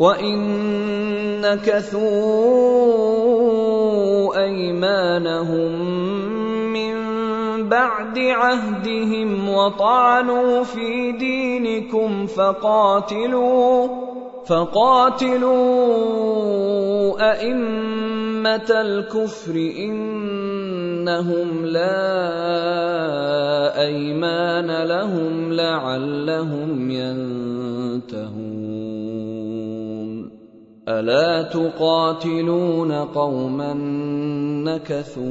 وان نكثوا ايمانهم من بعد عهدهم وطعنوا في دينكم فقاتلوا فقاتلوا أئمة الكفر إنهم لا أيمان لهم لعلهم ينتهون ألا تقاتلون قوما نكثوا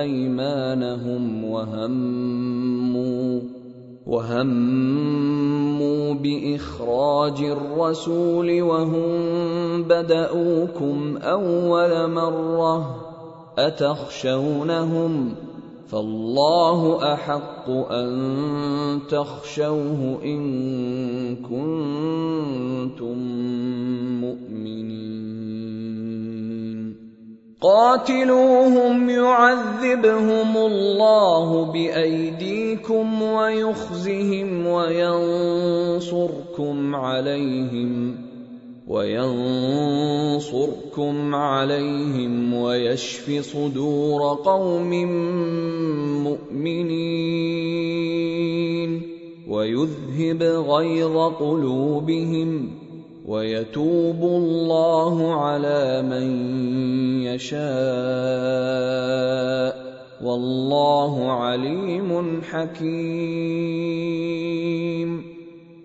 أيمانهم وهموا وهموا باخراج الرسول وهم بداوكم اول مره اتخشونهم فالله أحق أن تخشوه إن كنتم مؤمنين. قاتلوهم يعذبهم الله بأيديكم ويخزهم وينصركم عليهم. وينصركم عليهم ويشف صدور قوم مؤمنين ويذهب غيظ قلوبهم ويتوب الله على من يشاء والله عليم حكيم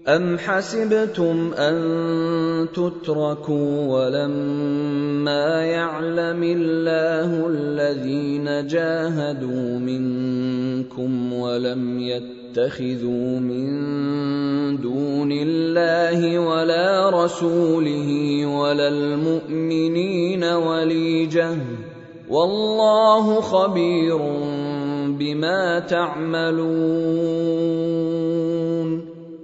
أم حسبتم أن تتركوا ولما يعلم الله الذين جاهدوا منكم ولم يتخذوا من دون الله ولا رسوله ولا المؤمنين وليجه والله خبير بما تعملون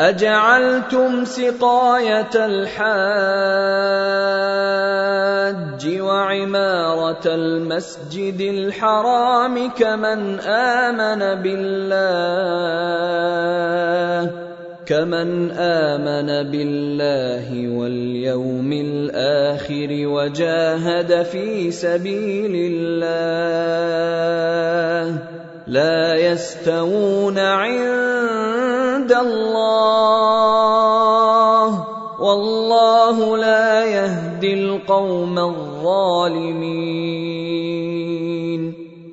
أجعلتم سقاية الحاج وعمارة المسجد الحرام كمن آمن بالله كمن آمن بالله واليوم الآخر وجاهد في سبيل الله. لا يستوون عند الله. والله لا يهدي القوم الظالمين.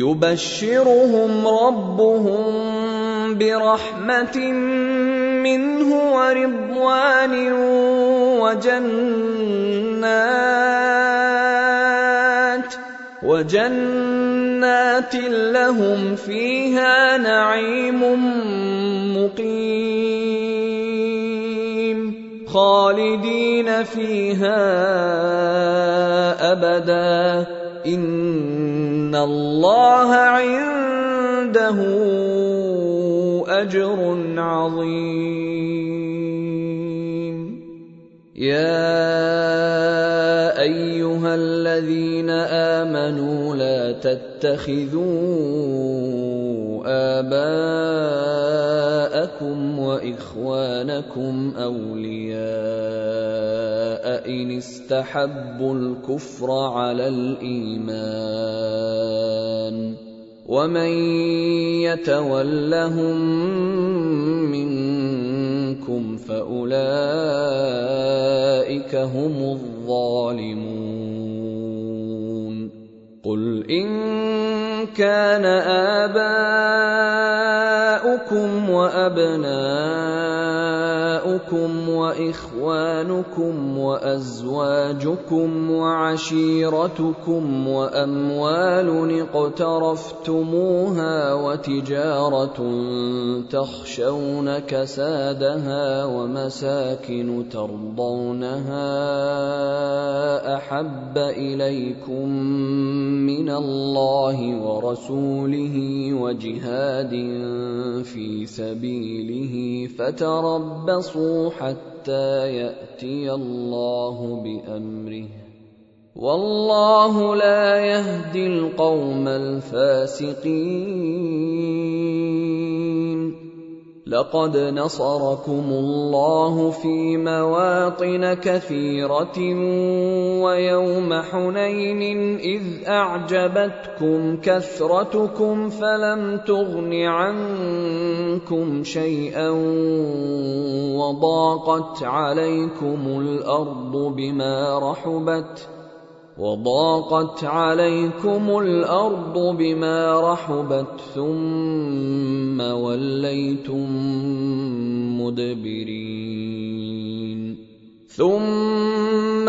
يبشرهم ربهم برحمة منه ورضوان وجنات وجنات لهم فيها نعيم مقيم خالدين فيها أبدا. ان الله عنده اجر عظيم. يا ايها الذين امنوا لا تتخذوا اباءكم واخوانكم اولياء إن استحبوا الكفر على الإيمان ومن يتولهم منكم فأولئك هم الظالمون قل إن كان آباؤكم وأبناؤكم وإخوانكم وأزواجكم وعشيرتكم وأموال اقترفتموها وتجارة تخشون كسادها ومساكن ترضونها أحب إليكم من الله ورسوله وجهاد في سبيله فتربصوا حتى يأتي الله بأمره. والله لا يهدي القوم الفاسقين. لقد نصركم الله في مواطن كثيرة ويوم حنين إذ أعجبتكم كثرتكم فلم تغن عنكم شيئا وضاقت عليكم الأرض بما رحبت وضاقت عليكم الأرض بما رحبت ثم وليتم مدبرين. ثم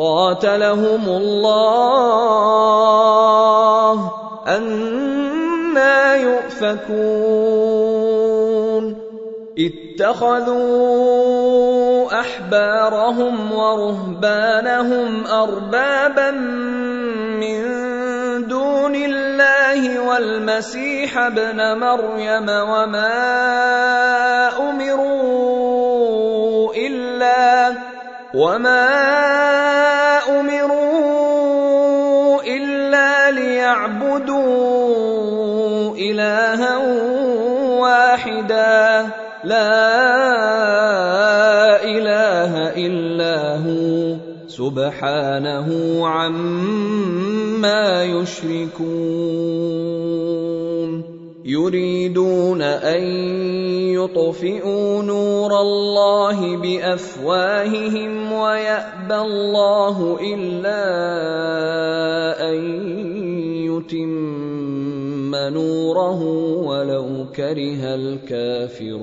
قاتلهم الله أنا يؤفكون. اتخذوا أحبارهم ورهبانهم أربابا من دون الله والمسيح ابن مريم وما أمروا إلا وما ليعبدوا الها واحدا لا اله الا هو سبحانه عما يشركون يريدون ان يطفئوا نور الله بافواههم ويابى الله الا ان يتم نوره ولو كره الكافرون.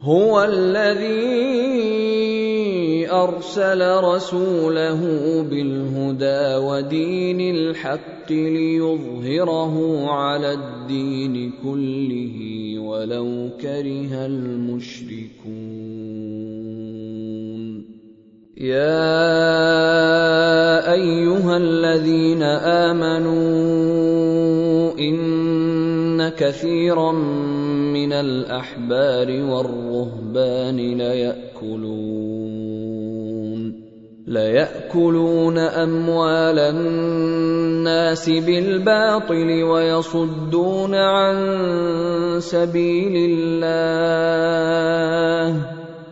هو الذي أرسل رسوله بالهدى ودين الحق ليظهره على الدين كله ولو كره المشركون. يا ايها الذين امنوا ان كثيرا من الاحبار والرهبان ليأكلون ليأكلون أموال الناس بالباطل ويصدون عن سبيل الله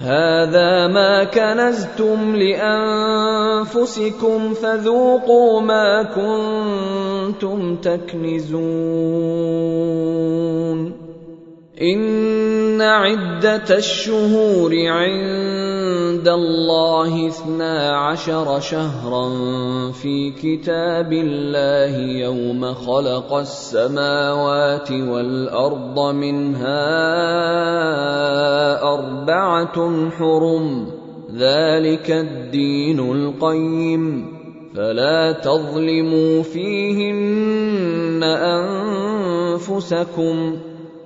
هذا ما كنزتم لأنفسكم فذوقوا ما كنتم تكنزون. إن عدة الشهور عند الله اثنا عشر شهرا في كتاب الله يوم خلق السماوات والأرض منها أربعة حرم ذلك الدين القيم. فلا تظلموا فيهن أنفسكم.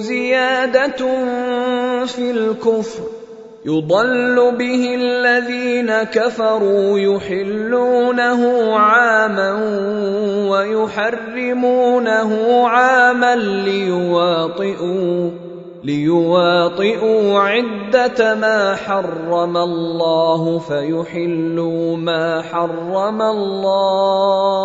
زيادة في الكفر يضل به الذين كفروا يحلونه عاما ويحرمونه عاما ليواطئوا ليواطئوا عدة ما حرم الله فيحلوا ما حرم الله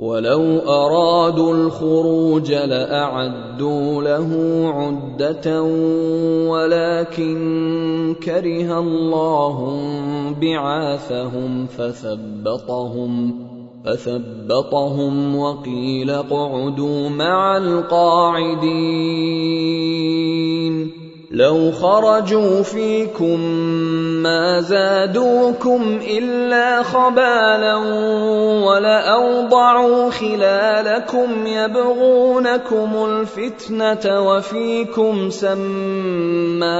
ولو أرادوا الخروج لأعدوا له عدة ولكن كره الله بعاثهم فثبطهم فثبطهم وقيل اقعدوا مع القاعدين لو خرجوا فيكم ما زادوكم إلا خبالا ولأوضعوا خلالكم يبغونكم الفتنة وفيكم سماعون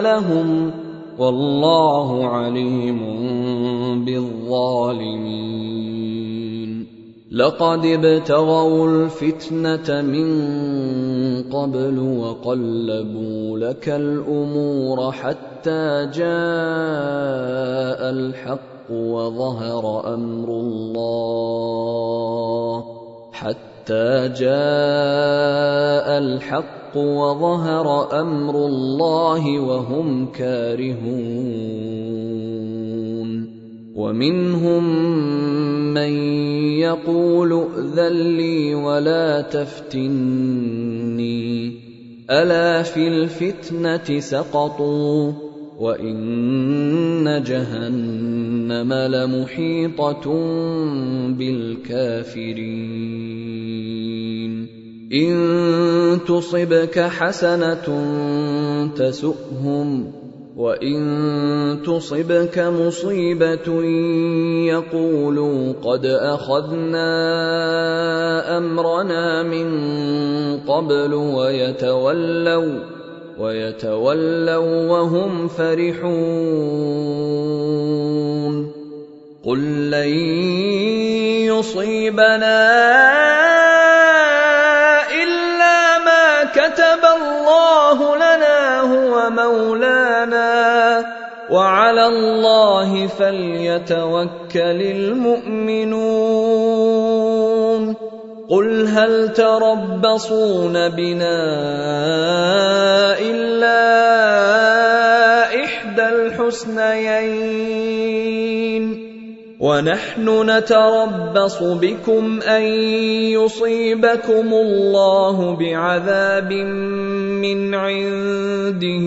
لهم والله عليم بالظالمين. لقد ابتغوا الفتنة من قبل وقلبوا لك الأمور حتى جاء الحق وظهر أمر الله حتى جاء الحق وظهر أمر الله وهم كارهون. ومنهم من يقول ائذن لي ولا تفتني. ألا في الفتنة سقطوا وإن جهنم لمحيطة بالكافرين. إن تصبك حسنة تسؤهم وان تصبك مصيبه يقولوا قد اخذنا امرنا من قبل ويتولوا ويتولوا وهم فرحون قل لن يصيبنا وعلى الله فليتوكل المؤمنون. قل هل تربصون بنا إلا إحدى الحسنيين؟ ونحن نتربص بكم أن يصيبكم الله بعذاب من عنده.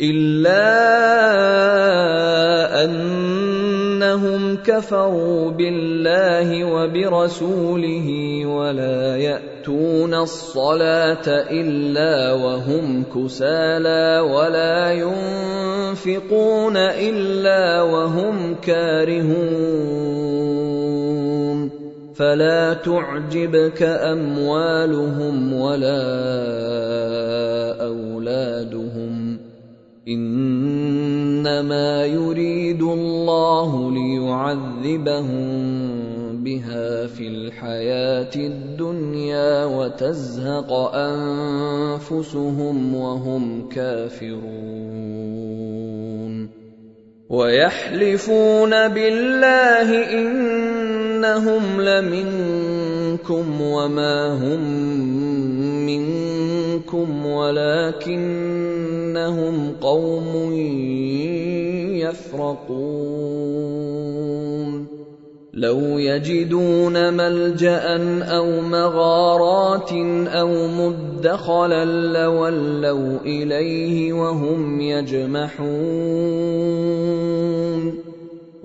إلا أنهم كفروا بالله وبرسوله ولا يأتون الصلاة إلا وهم كسالى ولا ينفقون إلا وهم كارهون فلا تعجبك أموالهم ولا أولادهم إنما يريد الله ليعذبهم بها في الحياة الدنيا وتزهق أنفسهم وهم كافرون. ويحلفون بالله إنهم لمنكم وما هم منكم ولكنهم قوم يفرقون. لو يجدون ملجأ أو مغارات أو مدخلا لولوا إليه وهم يجمحون.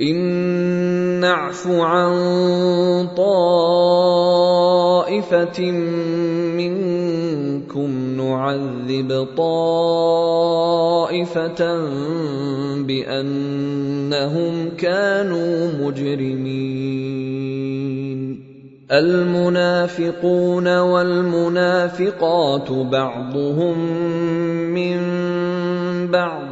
إن نعف عن طائفة منكم نعذب طائفة بأنهم كانوا مجرمين. المنافقون والمنافقات بعضهم من بعض.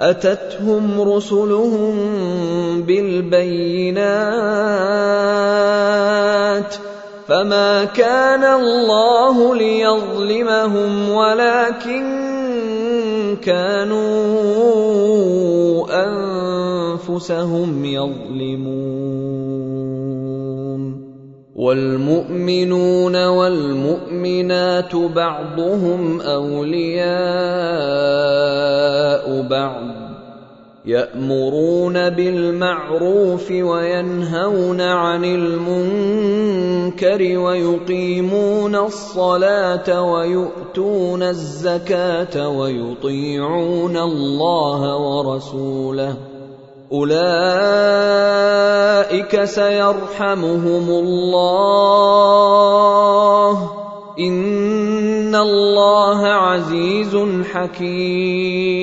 أتتهم رسلهم بالبينات فما كان الله ليظلمهم ولكن كانوا أنفسهم يظلمون والمؤمنون والمؤمنات بعضهم أولياء بعض يأمرون بالمعروف وينهون عن المنكر ويقيمون الصلاة ويؤتون الزكاة ويطيعون الله ورسوله اولئك سيرحمهم الله ان الله عزيز حكيم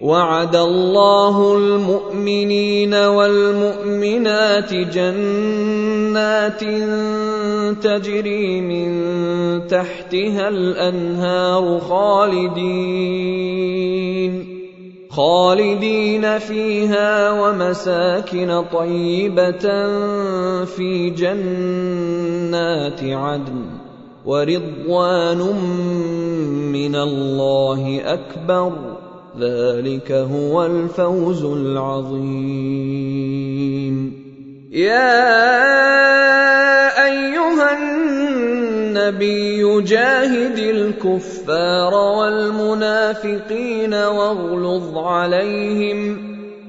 وعد الله المؤمنين والمؤمنات جنات تجري من تحتها الانهار خالدين خالدين فيها ومساكن طيبة في جنات عدن ورضوان من الله أكبر ذلك هو الفوز العظيم. يا النبي جاهد الكفار والمنافقين واغلظ عليهم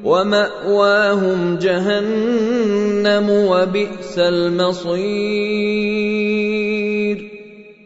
ومأواهم جهنم وبئس المصير.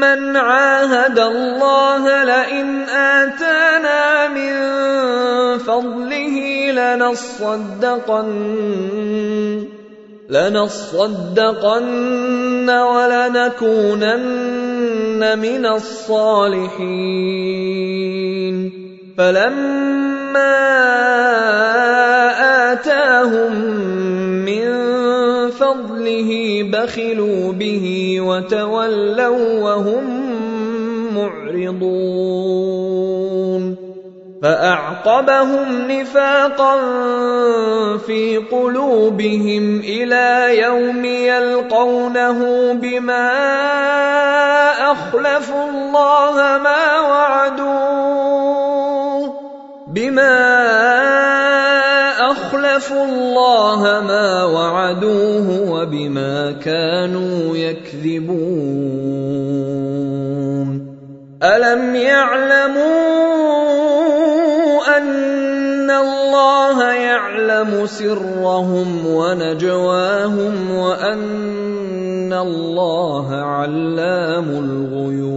من عاهد الله لئن آتانا من فضله لنصدقن لنصدقن ولنكونن من الصالحين. فلما آتاهم فضله بخلوا به وتولوا وهم معرضون. فأعقبهم نفاقا في قلوبهم إلى يوم يلقونه بما أخلفوا الله ما وعدوه بما أخلفوا الله ما وعدوه وبما كانوا يكذبون. ألم يعلموا أن الله يعلم سرهم ونجواهم وأن الله علام الغيوب؟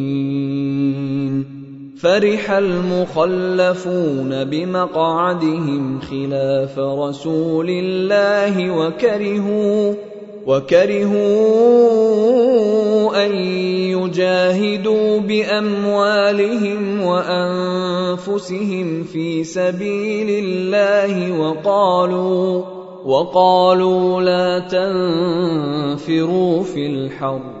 فرح المخلفون بمقعدهم خلاف رسول الله وكرهوا وكرهوا أن يجاهدوا بأموالهم وأنفسهم في سبيل الله وقالوا وقالوا لا تنفروا في الحرب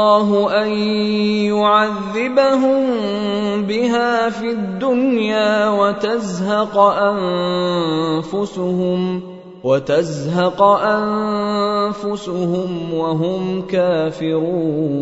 الله أن يعذبهم بها في الدنيا وتزهق أنفسهم وتزهق أنفسهم وهم كافرون.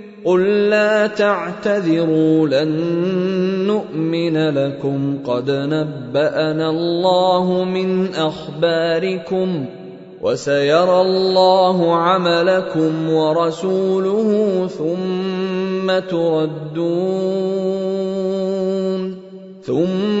قل لا تعتذروا لن نؤمن لكم قد نبانا الله من اخباركم وسيرى الله عملكم ورسوله ثم تردون ثم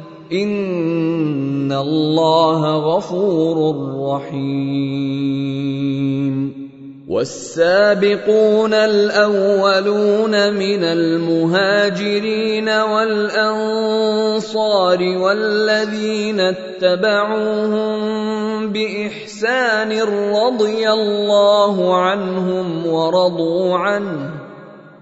ان الله غفور رحيم والسابقون الاولون من المهاجرين والانصار والذين اتبعوهم باحسان رضي الله عنهم ورضوا عنه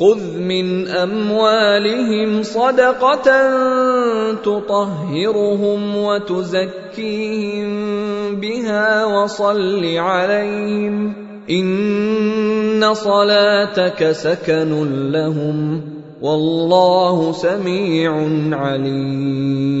خذ من اموالهم صدقه تطهرهم وتزكيهم بها وصل عليهم ان صلاتك سكن لهم والله سميع عليم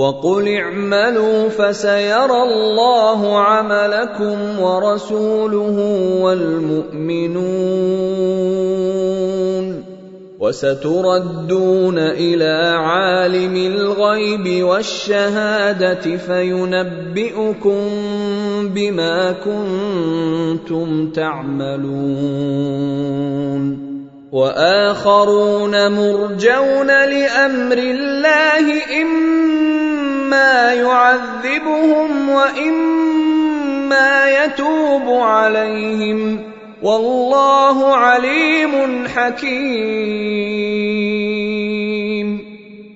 وقل اعملوا فسيرى الله عملكم ورسوله والمؤمنون وستردون إلى عالم الغيب والشهادة فينبئكم بما كنتم تعملون وآخرون مرجون لأمر الله اما يعذبهم واما يتوب عليهم والله عليم حكيم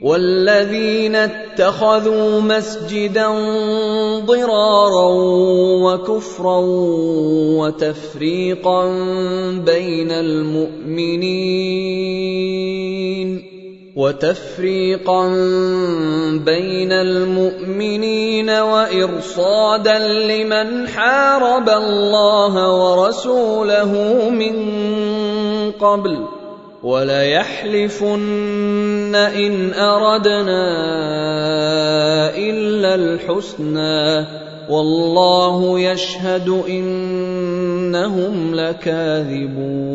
والذين اتخذوا مسجدا ضرارا وكفرا وتفريقا بين المؤمنين وتفريقا بين المؤمنين وإرصادا لمن حارب الله ورسوله من قبل وليحلفن إن أردنا إلا الحسنى والله يشهد إنهم لكاذبون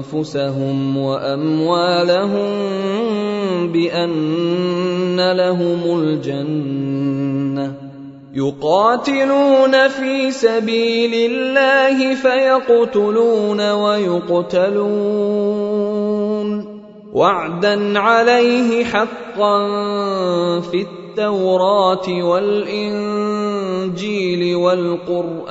أنفسهم وأموالهم بأن لهم الجنة. يقاتلون في سبيل الله فيقتلون ويقتلون. وعدا عليه حقا في التوراة والإنجيل والقرآن.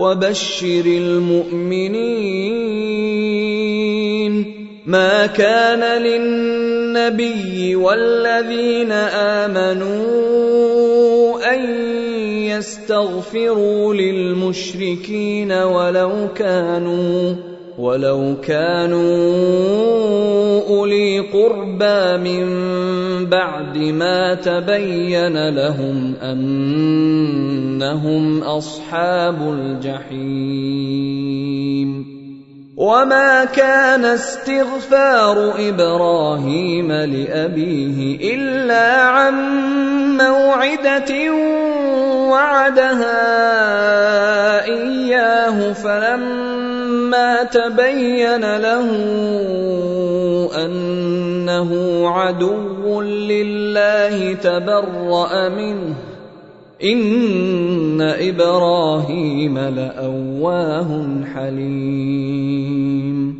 وبشر المؤمنين ما كان للنبي والذين آمنوا أن يستغفروا للمشركين ولو كانوا ولو كانوا اولي قربى من بعد ما تبين لهم انهم اصحاب الجحيم وما كان استغفار إبراهيم لابيه الا عن موعده وعدها اياه فلما تبين له أنه عدو لله تبرأ منه. إن إبراهيم لأواه حليم.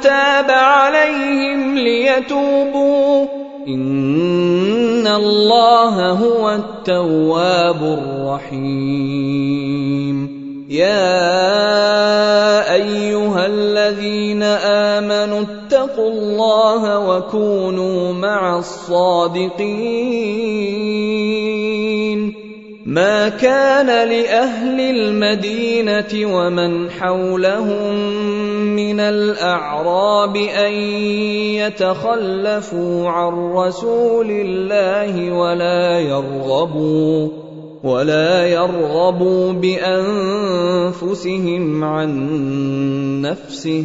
تاب عليهم ليتوبوا. إن الله هو التواب الرحيم. يا أيها الذين آمنوا اتقوا الله وكونوا مع الصادقين. ما كان لأهل المدينة ومن حولهم من الأعراب أن يتخلفوا عن رسول الله ولا يرغبوا ولا يرغبوا بأنفسهم عن نفسه.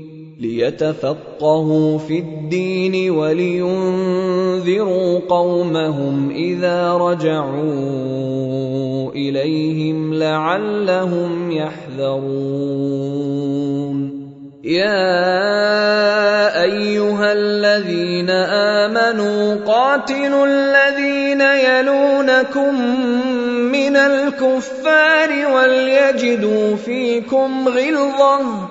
ليتفقهوا في الدين ولينذروا قومهم إذا رجعوا إليهم لعلهم يحذرون. يا أيها الذين آمنوا قاتلوا الذين يلونكم من الكفار وليجدوا فيكم غلظة.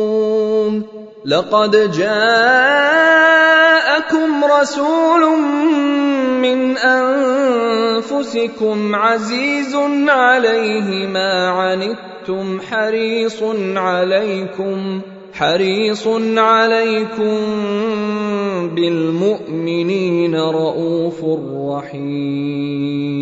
لقد جاءكم رسول من أنفسكم عزيز عليه ما عنتم حريص عليكم حريص عليكم بالمؤمنين رءوف رحيم.